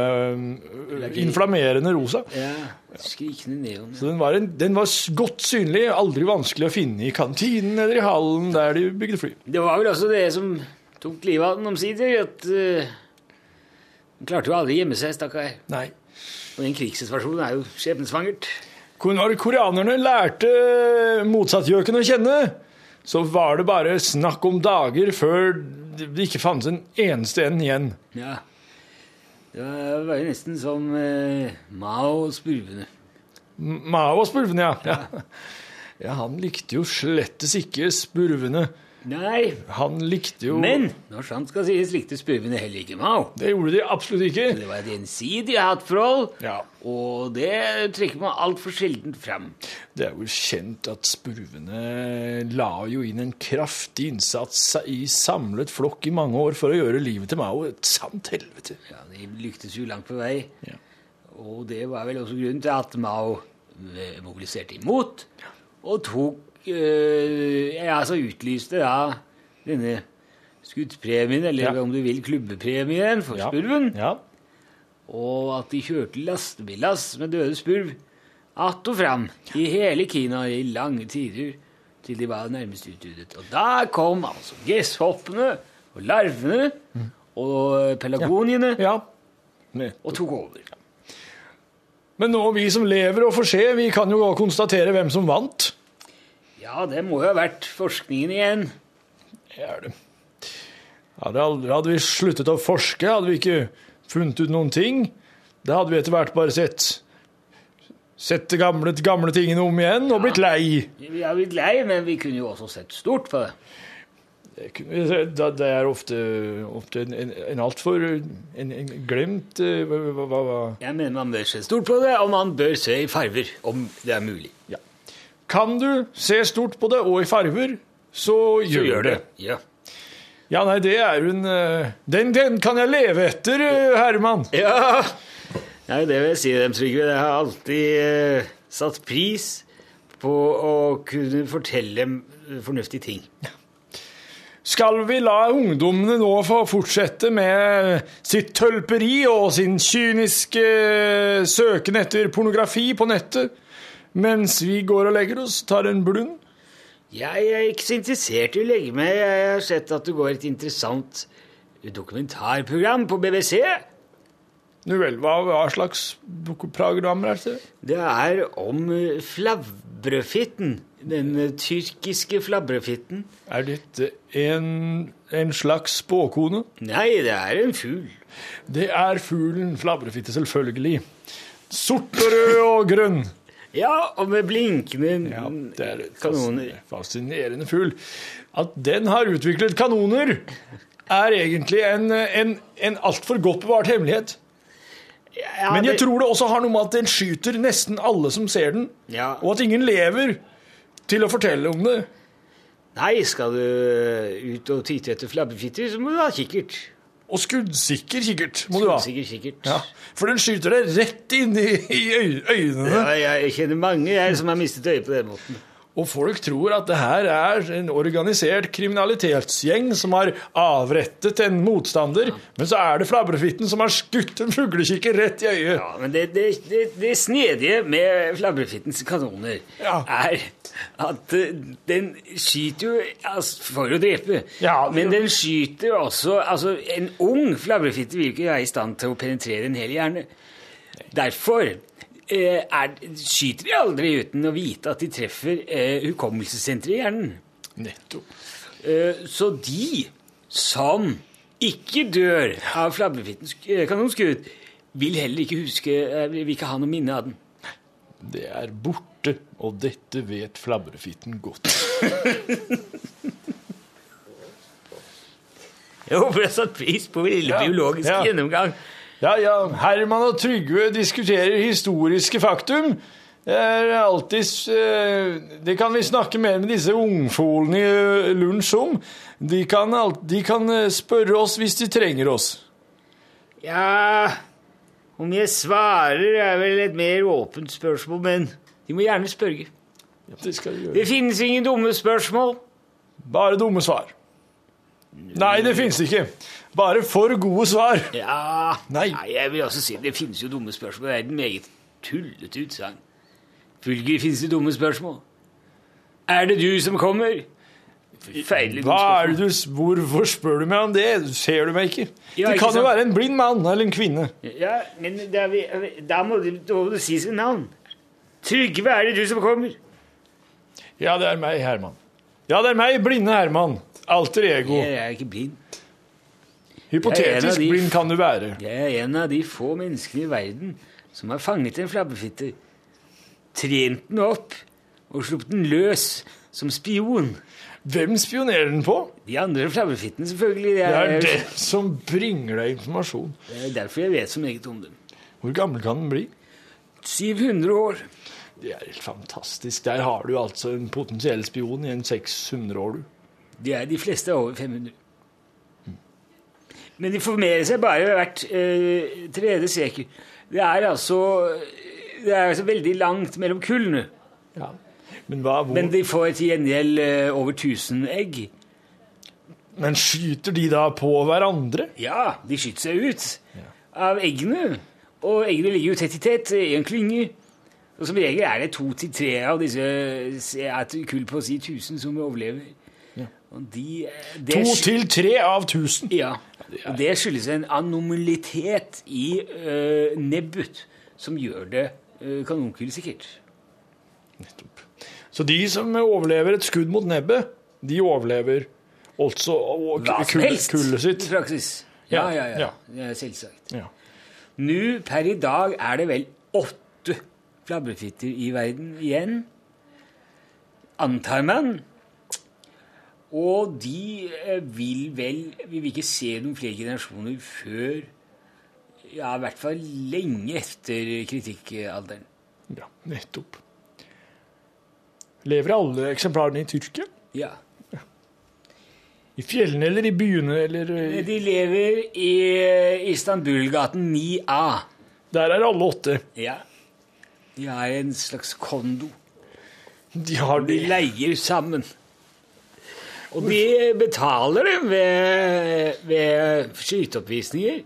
Inflammerende rosa. Ja, skrikende neon. Så den var, en, den var godt synlig, aldri vanskelig å finne i kantinen eller i hallen der de bygde fly. Det var vel også det som tok livet av den omsider, at uh, den klarte jo aldri å gjemme seg, stakkar. Nei. Og den krigssituasjonen er jo skjebnesvangert. Koreanerne lærte motsattgjøken å kjenne, så var det bare snakk om dager før det ikke fantes en eneste en igjen. Ja. Det var nesten som eh, Mao og spurvene. Mao og spurvene, ja. ja. Ja, han likte jo slettes ikke spurvene. Nei, Han likte jo men når sant skal sies, likte spurvene heller ikke Mao. Det gjorde de absolutt ikke. Det var et gjensidig hatforhold, Ja. og det trekker man altfor sjelden fram. Det er jo kjent at spurvene la jo inn en kraftig innsats i samlet flokk i mange år for å gjøre livet til Mao et sant helvete. Ja, De lyktes jo langt på vei, Ja. og det var vel også grunnen til at Mao mobiliserte imot, og tok ja, altså utlyste da denne skuddpremien, eller Ja. om du vil klubbepremien for Ja. spurven, Ja. og at de kjørte lastebillass med døde spurv att og fram i hele Kina i lange tider til de var nærmest utryddet. Og da kom altså gresshoppene og larvene og pelagoniene ja. Ja. og tok over. Men nå, vi som lever og får se, vi kan jo konstatere hvem som vant. Ja, det må jo ha vært forskningen igjen. Det er det. Hadde, aldri, hadde vi sluttet å forske, hadde vi ikke funnet ut noen ting. Da hadde vi etter hvert bare sett Sett de gamle, gamle tingene om igjen og blitt lei. Vi har blitt lei, men vi kunne jo også sett stort på det. Det, er ofte, ofte en, en, en altfor en, en glemt eh, hva, hva, hva. Jeg mener man bør se stort på det, og man bør se i farver, om det er mulig. Kan du se stort på det og i farver, så gjør, det. Ja. Ja, nei, det er en eh, den, den kan jeg leve etter, eh, Herman. ja. Nei, det vil jeg si dem, Trygve. Jeg har alltid eh, satt pris på å kunne fortelle fornuftige ting. Skal vi la ungdommene nå få fortsette med sitt tølperi og sin kyniske søken etter pornografi på nettet, mens vi går og legger oss, tar en blund? Jeg er ikke så interessert i å legge meg. Jeg har sett at det går et interessant dokumentarprogram på BBC. Nu vel, hva, hva slags programmer er det? Det er om eh. Den eh, tyrkiske flabbrødfitten. Er dette en, en slags spåkone? Nei, det er en fugl. Det er fuglen flabrefitte, selvfølgelig. Sort og rød og grønn. Ja, og med blinkende Ja, det er kanoner. fascinerende fugl. At den har utviklet kanoner, er egentlig en, en, en altfor godt bevart hemmelighet. Ja, Men jeg tror det også har noe med at den skyter nesten alle som ser den, Ja. og at ingen lever til å fortelle om det. Nei, skal du ut og titte etter flabbefitter, så må du ha kikkert. Og skuddsikker kikkert må du ha. Skuddsikker kikkert. Ja, for den skyter deg rett inn i, i øy- øynene. Ja, jeg kjenner mange jeg som har mistet øyet på den måten. Og folk tror at det her er en organisert kriminalitetsgjeng som har avrettet en motstander, men så er det flabrefitten som har skutt en fuglekikker rett i øyet. Ja, men det, det, det, det snedige med flabrefittens kanoner Ja. er at eh, den skyter jo altså, for å drepe. Ja, men den skyter også altså, En ung flabrefitte vil ikke være i stand til å penetrere en hel hjerne. Derfor er, skyter de aldri uten å vite at de treffer eh, hukommelsessenteret i hjernen. Nettopp. Eh, så de som ikke dør av flabbefittens eh, kanonskudd, vil heller ikke huske eh, Vil ikke ha noe minne av den. Det er borte, og dette vet flabrefitten godt. Jeg håper jeg har satt pris på vår lille Ja, biologiske ja. gjennomgang. Ja, ja, Herman og Trygve diskuterer historiske faktum. Det er alltid eh, Det kan vi snakke mer med disse ungfolene i lunsj om. De kan, de kan eh, spørre oss hvis de trenger oss. Ja Om jeg svarer, er vel et mer åpent spørsmål, men de må gjerne spørre. Det skal de gjøre. Det finnes ingen dumme spørsmål. Bare dumme svar. Nei, det finnes ikke. Bare for gode svar. Ja Nei. Jeg vil også si det finnes jo dumme spørsmål. Det er et meget tullete utsagn. Følgelig finnes det dumme spørsmål. Er det du som kommer? Feil Hva er det du, hvorfor spør du meg om det? Ser du meg ikke? Ja, det kan jo være en blind mann eller en kvinne. Ja, men da, vi, da må du, da må du si sitt navn. Trygve, er det du som kommer? Ja, det er meg, Herman. Ja, det er meg, blinde Herman. Alter ego. Jeg er ikke blind. Jeg er en av Hypotetisk de- blind kan du være. Jeg er en av de få menneskene i verden som har fanget en flabbefitte, trent den opp og sluppet den løs som spion. Hvem spionerer den på? De andre flabbefittene, selvfølgelig. Det Det er, er det som bringer deg informasjon. det er derfor jeg vet så meget om dem. Hvor gammel kan den bli? 700 år. Det er helt fantastisk. Der har du altså en potensiell spion i en 600 år, du. De, er, de fleste er over 500. Men de formerer seg bare hvert eh, tredje sekel. Det er altså det er altså veldig langt mellom kullene. Ja. Men hva, hvor, Men de får til gjengjeld eh, over 1000 egg. men skyter de da på hverandre? Ja, de skyter seg ut av eggene. Og eggene ligger jo tett i tett i en klynge. Og som regel er det to til tre av disse kull på å si 1000 som overlever. Og de, det To til tre av tusen. Ja. Og det skyldes en anomalitet i uh, nebbet som gjør det uh, kanonkullsikkert. Nettopp. Så de som overlever et skudd mot nebbet, de overlever altså kullet sitt. i praksis. Ja, ja, ja. Ja. Selvsagt. Ja. Nå per i dag er det vel åtte flabbefitter i verden igjen, antar man. Og de eh, vil vel Vi vil ikke se noen flere generasjoner før Ja, i hvert fall lenge etter kritikkalderen. ja, nettopp. Lever alle eksemplarene i Tyrkia? Ja. I fjellene eller i byene eller i... De lever i Istanbulgaten 9A. Der er alle åtte. Ja. De har en slags kondo. De har De leier sammen. Og de betaler dem ved, ved skyteoppvisninger.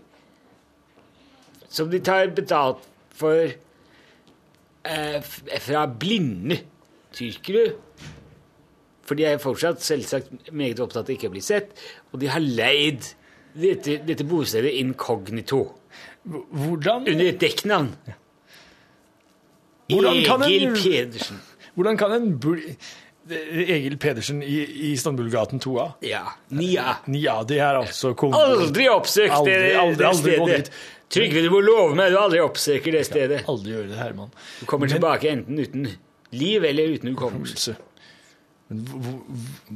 Som de tar betalt for eh, fra blinde tyrkere. For de er fortsatt selvsagt meget opptatt av ikke å bli sett. Og de har leid dette, dette bostedet inkognito. Hvordan, Under et dekknavn. Ja. Egil en- Pedersen. hvordan kan en Egil Pedersen i, Istanbulgaten 2A? Ja. Nia. Ja, det er altså kom, Aldri oppsøkt Aldri, det, aldri, det aldri gått stedet. Trygve, du må love meg du aldri oppsøker det stedet. Aldri gjøre det, Herman. Du kommer Men- tilbake enten uten liv eller uten hukommelse.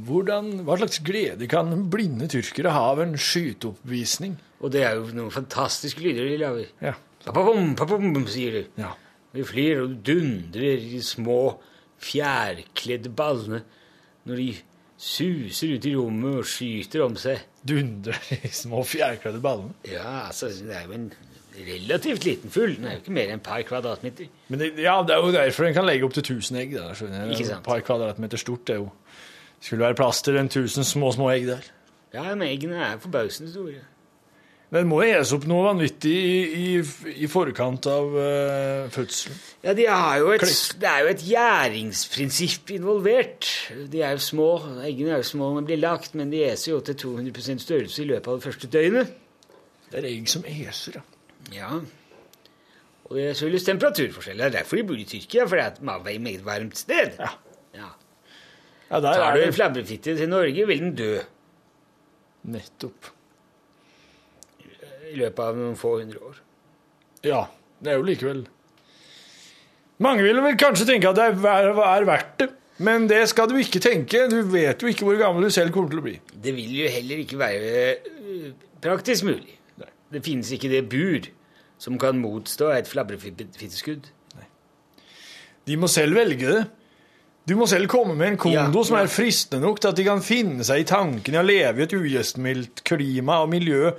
Hvordan, hva slags glede kan blinde tyrkere ha av en skyteoppvisning? Og det er jo noen fantastiske lyder de lager. Ja. Papapom, papapom, sier du. ja. De flyr og dundrer i små, fjærkledde ballene når de suser ut i rommet og skyter om seg. Dundrer i små fjærkledde ballene. Ja, altså, det er jo en relativt liten fugl. Den er jo ikke mer enn et par kvadratmeter. Men det, ja, det er jo derfor den kan legge opp til 1000 egg. Der, skjønner jeg. Ikke Et par kvadratmeter stort. Det er jo, skulle være plass til en 1000 små, små egg der. Ja, men eggene er forbausende store. Den må ese opp noe vanvittig i, i, i forkant av uh, fødselen. Ja, de jo et, Det er jo et gjæringsprinsipp involvert. De er jo små, Eggene er jo små når de blir lagt, men de eser jo til 200% størrelse i løpet av det første døgnet. Det er egg som eser, ja. Ja. Og det skyldes temperaturforskjell. Det er derfor de bor i Tyrkia, for det er et meget varmt sted. Ja. Ja. ja Tar er du en det flabbefitte til Norge, vil den dø nettopp. I løpet av noen få hundre år. Ja, det er jo likevel Mange vil vel kanskje tenke at det er, er verdt det, men det skal du ikke tenke. Du vet jo ikke hvor gammel du selv kommer til å bli. Det vil jo heller ikke være øh, praktisk mulig. Det finnes ikke det bur som kan motstå et flabrefitteskudd. De må selv velge det. Du må selv komme med en kondo Ja, som er fristende nok til at de kan finne seg i tanken i å leve i et ugjestmildt klima og miljø.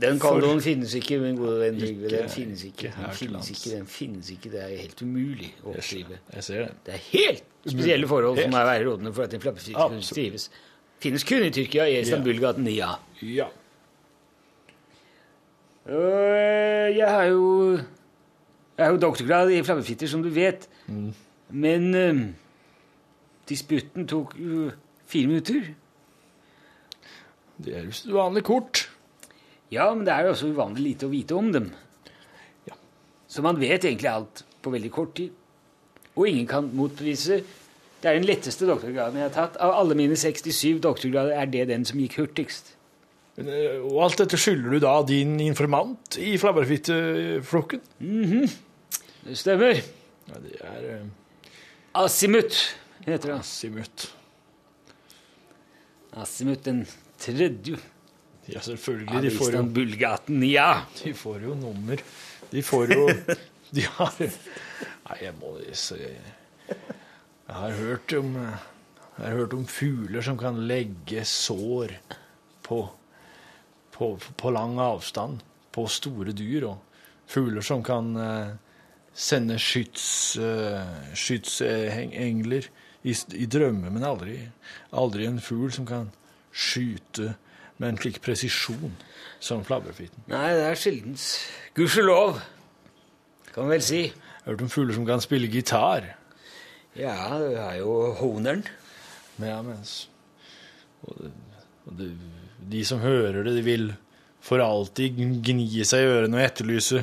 Den For- finnes ikke, min gode venn Trygve. Den finnes ikke. Den finnes ikke, den finnes ikke. Det er helt umulig å oppdrive. Jeg ser det. Det er helt spesielle forhold som er må være rådende for at en flabbefitte kan trives. Finnes kun i Tyrkia, i Istanbulgaten 9 A. Ja. Øh, Jeg har jo Jeg har jo doktorgrad i flammefitter, som du vet. Men uh, disputten tok jo fire minutter. Det er jo uvanlig kort. Ja, men det er jo også uvanlig lite å vite om dem. Ja. Så man vet egentlig alt på veldig kort tid. Og ingen kan motbevise. Det er den letteste doktorgraden jeg har tatt. Av alle mine 67 doktorgrader er det den som gikk hurtigst. Eh, Og alt dette skylder du da din informant i flabberfitteflokken? Det stemmer. Ja, det er uh... Asimut heter han. Asimut. Asimut den tredje Ja, selvfølgelig. Ja, De får jo, Istanbulgaten, ja. de får jo nummer. De får jo De har Nei, jeg må se Jeg har hørt om Jeg har hørt om fugler som kan legge sår på, på, på lang avstand på store dyr, og fugler som kan eh, sende skyts, eh, skytsengler i, i drømme, men aldri, aldri en fugl som kan skyte med en slik presisjon som flabberfiten. Nei, det er sjeldent. Gudskjelov, kan man vel si. Jeg har hørt om fugler som kan spille gitar. Ja, du har jo honeren. Ja, mens og og det, De som hører det, de vil for alltid gni seg i ørene og etterlyse,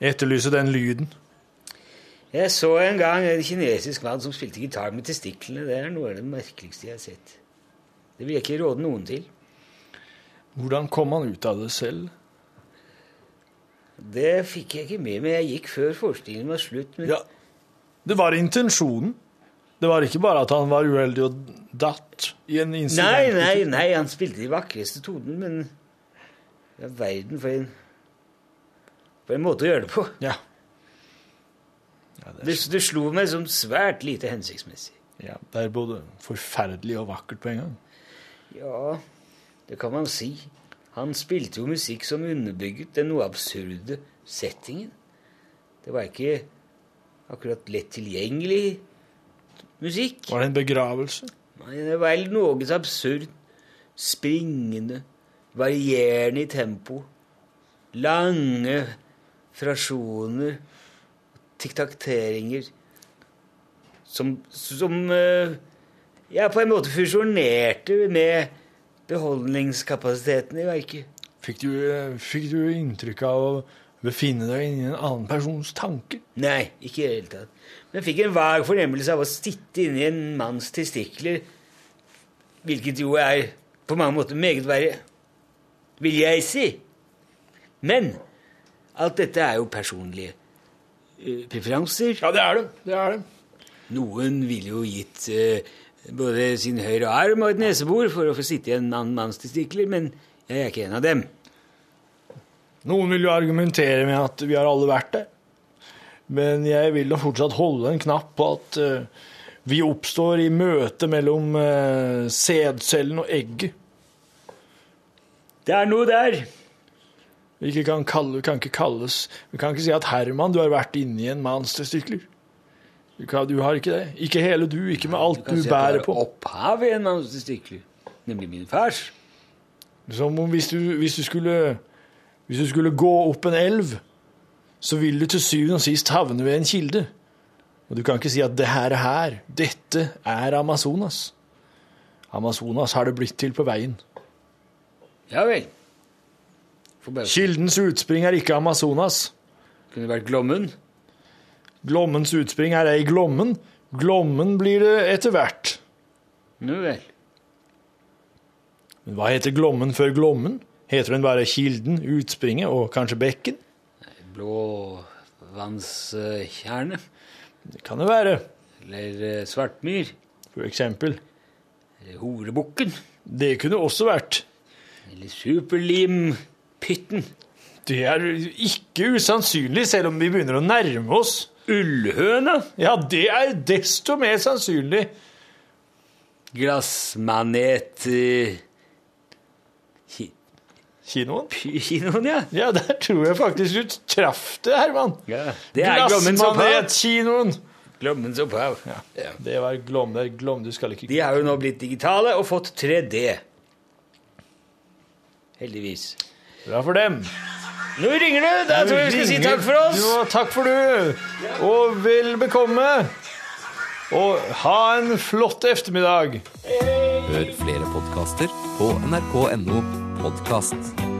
etterlyse den lyden. Jeg så en gang en kinesisk mann som spilte gitar med testiklene. Det er noe av det merkeligste jeg har sett. Det vil jeg ikke råde noen til. Hvordan kom han ut av det selv? Det fikk jeg ikke med meg. Jeg gikk før forestillingen var slutt. Men Ja, Det var intensjonen. Det var ikke bare at han var uheldig og datt i en incident. nei, nei, nei, han spilte de vakreste tonene, men ja, verden for en For en måte å gjøre det på. Ja. Ja, det, Det, det slo meg som svært lite hensiktsmessig. ja, det er både forferdelig og vakkert på en gang. Ja, det kan man si. Han spilte jo musikk som underbygget den noe absurde settingen. Det var ikke akkurat lett tilgjengelig musikk. Var det en begravelse? Nei, det var noe absurd. Springende, varierende i tempo. Lange frasjoner, tiktakteringer som, som eh, ja, på en måte fusjonerte med beholdningskapasiteten i verket. Fikk du, fikk du inntrykk av å befinne deg inni en annen persons tanke? Nei, ikke i det hele tatt. Men jeg fikk en vag fornemmelse av å sitte inni en manns testikler, hvilket jo er på mange måter meget verre, vil jeg si. Men alt dette er jo personlige eh, preferanser. Ja, det er det. Det er det. Noen ville jo gitt eh, både sin høyre arm og et nesebor for å få sitte i en annen manns testikler, men jeg er ikke en av dem. Noen vil jo argumentere med at vi har alle vært det. Men jeg vil da fortsatt holde en knapp på at uh, vi oppstår i møte mellom uh, sædcellen og egget. Det er noe der. Vi kan, kalle, kan ikke kalles Vi kan ikke si at Herman, du har vært inni en manns testikler. Du, kan, du har ikke det. Ikke hele du, ikke med alt du det bærer er på. Opphavet en manns testikler, nemlig min fars. Som om hvis du, hvis du skulle Hvis du skulle gå opp en elv, så vil du til syvende og sist havne ved en kilde. Og du kan ikke si at det her er her. Dette er Amazonas. Amazonas har det blitt til på veien. Ja vel. Kildens utspring er ikke Amazonas. kunne vært Glommen. Glommens utspring er ei Glommen. Glommen blir det etter hvert. Nå vel. Men hva heter Glommen før Glommen? Heter den bare Kilden, Utspringet og kanskje Bekken? Blåvannstjerne. Det kan det være. Eller eh, Svartmyr. For eksempel. Eller Horebukken. Det kunne også vært. Eller Superlimpytten. Det er ikke usannsynlig, selv om vi begynner å nærme oss. Ullhøna. Ja, det er desto mer sannsynlig. Glassmanet eh, ki- Kinoen? Kinoen, ja. Ja, der tror jeg faktisk du traff det, Herman. ja. Det er. Glassmanet-kinoen. Glommens opphav. Ja, det var Glom. Det Glom. Du skal ikke De har jo nå blitt digitale og fått 3D. Heldigvis. Bra for dem. Nå ringer du! Da tror jeg vi skal si takk for oss. Jo, takk for du. Og vel bekomme. Og ha en flott ettermiddag. Hør flere podkaster på nrk.no podkast.